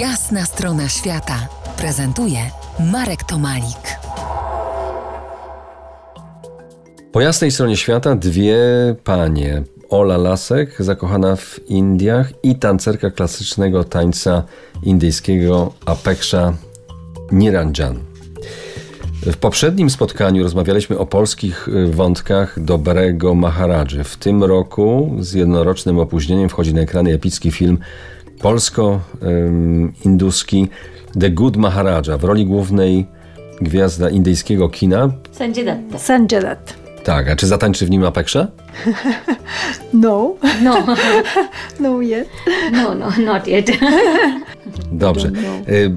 Jasna strona świata prezentuje Marek Tomalik. Po jasnej stronie świata dwie panie. Ola Lasek, zakochana w Indiach i tancerka klasycznego tańca indyjskiego Apeksha Niranjan. W poprzednim spotkaniu rozmawialiśmy o polskich y, wątkach dobrego Maharadży. W tym roku z jednorocznym opóźnieniem wchodzi na ekrany epicki film polsko-induski The Good Maharaja. W roli głównej gwiazda indyjskiego kina. Sanjay Datta. Sanjay Dutt. Tak, a czy zatańczy w nim Apeksha? No, No, no yet. no, no, not yet. Dobrze.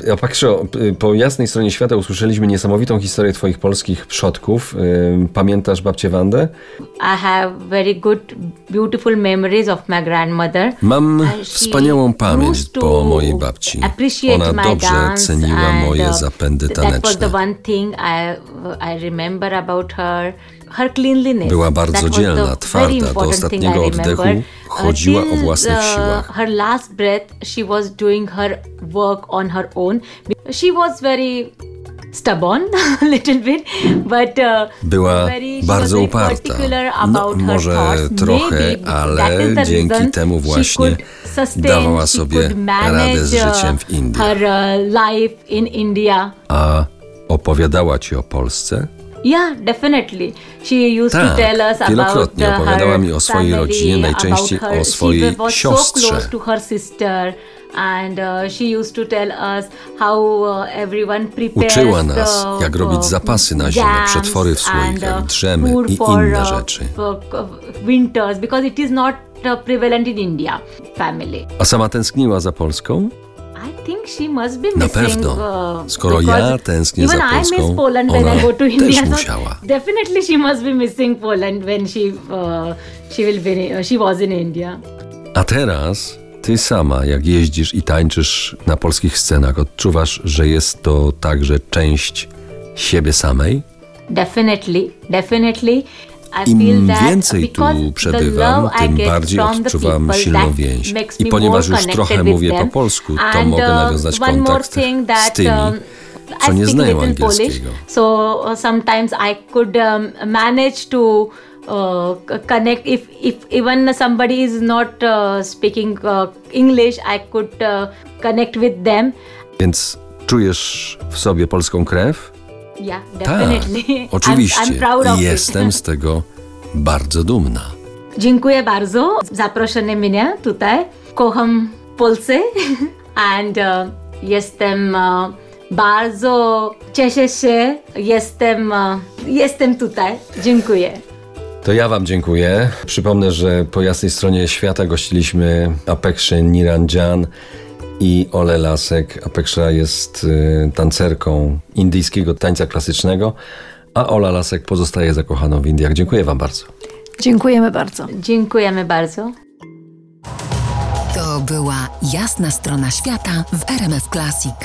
Y, Apeksho, y, po jasnej stronie świata usłyszeliśmy niesamowitą historię twoich polskich przodków. Y, Pamiętasz babcię Wandę? I have very good, beautiful memories of my grandmother. Mam wspaniałą pamięć used to po mojej babci. appreciate Ona my dobrze dance ceniła moje uh, zapędy That was the taneczne. one thing I, I remember about her. Była bardzo dzielna, twarda, do ostatniego oddechu Uh, chodziła o własnych the- siłach. Her last breath, she was doing her work on her own. She was very stubborn little bit, but uh, Była bardzo uparta. No, może trochę, ale dzięki temu właśnie dawała sobie manage, radę z uh, życiem w Indiach. Her uh, life in India. A opowiadała ci o Polsce? Yeah, definitely. She used Tak, to tell us about wielokrotnie uh, opowiadała her mi o swojej family, rodzinie, najczęściej about her, o swojej she was siostrze. so close to her sister and uh, she used to tell us how uh, everyone prepares Uczyła nas, the, jak robić zapasy na zimę, przetwory w słoikach, uh, drzemy i inne uh, rzeczy. uh, winters because it is not prevalent in India family. A sama tęskniła za Polską? I think she must be Na missing. pewno. uh, Skoro ja tęsknię za I miss Polską, Poland when ona I go to też musiała. definitely she must be missing Poland when she uh, she will be uh, she was in India. A teraz ty sama, jak jeździsz i tańczysz na polskich scenach, odczuwasz, że jest to także część siebie samej? Definitely, definitely. Im więcej tu przebywam, tym bardziej odczuwam silną więź. I ponieważ już trochę mówię po polsku, to mogę uh, nawiązać kontakt z tymi, um, co nie znają angielskiego. so uh, sometimes I could um, manage to uh, connect if if even somebody is not speaking English, I could connect with them. Więc czujesz w sobie polską krew? Yeah, Tak, oczywiście. I'm, I'm jestem z tego bardzo dumna. Dziękuję bardzo za zaproszenie mnie tutaj. Kocham Polsce and uh, jestem uh, bardzo cieszę się, jestem, uh, jestem tutaj. Dziękuję. To ja Wam dziękuję. Przypomnę, że po jasnej stronie świata gościliśmy Apeksze Niranjan i Ole Lasek. Apeksza jest y, tancerką indyjskiego tańca klasycznego, a Ola Lasek pozostaje zakochaną w Indiach. Dziękuję Wam bardzo. Dziękujemy bardzo. Dziękujemy bardzo. To była jasna strona świata w RMF Classic.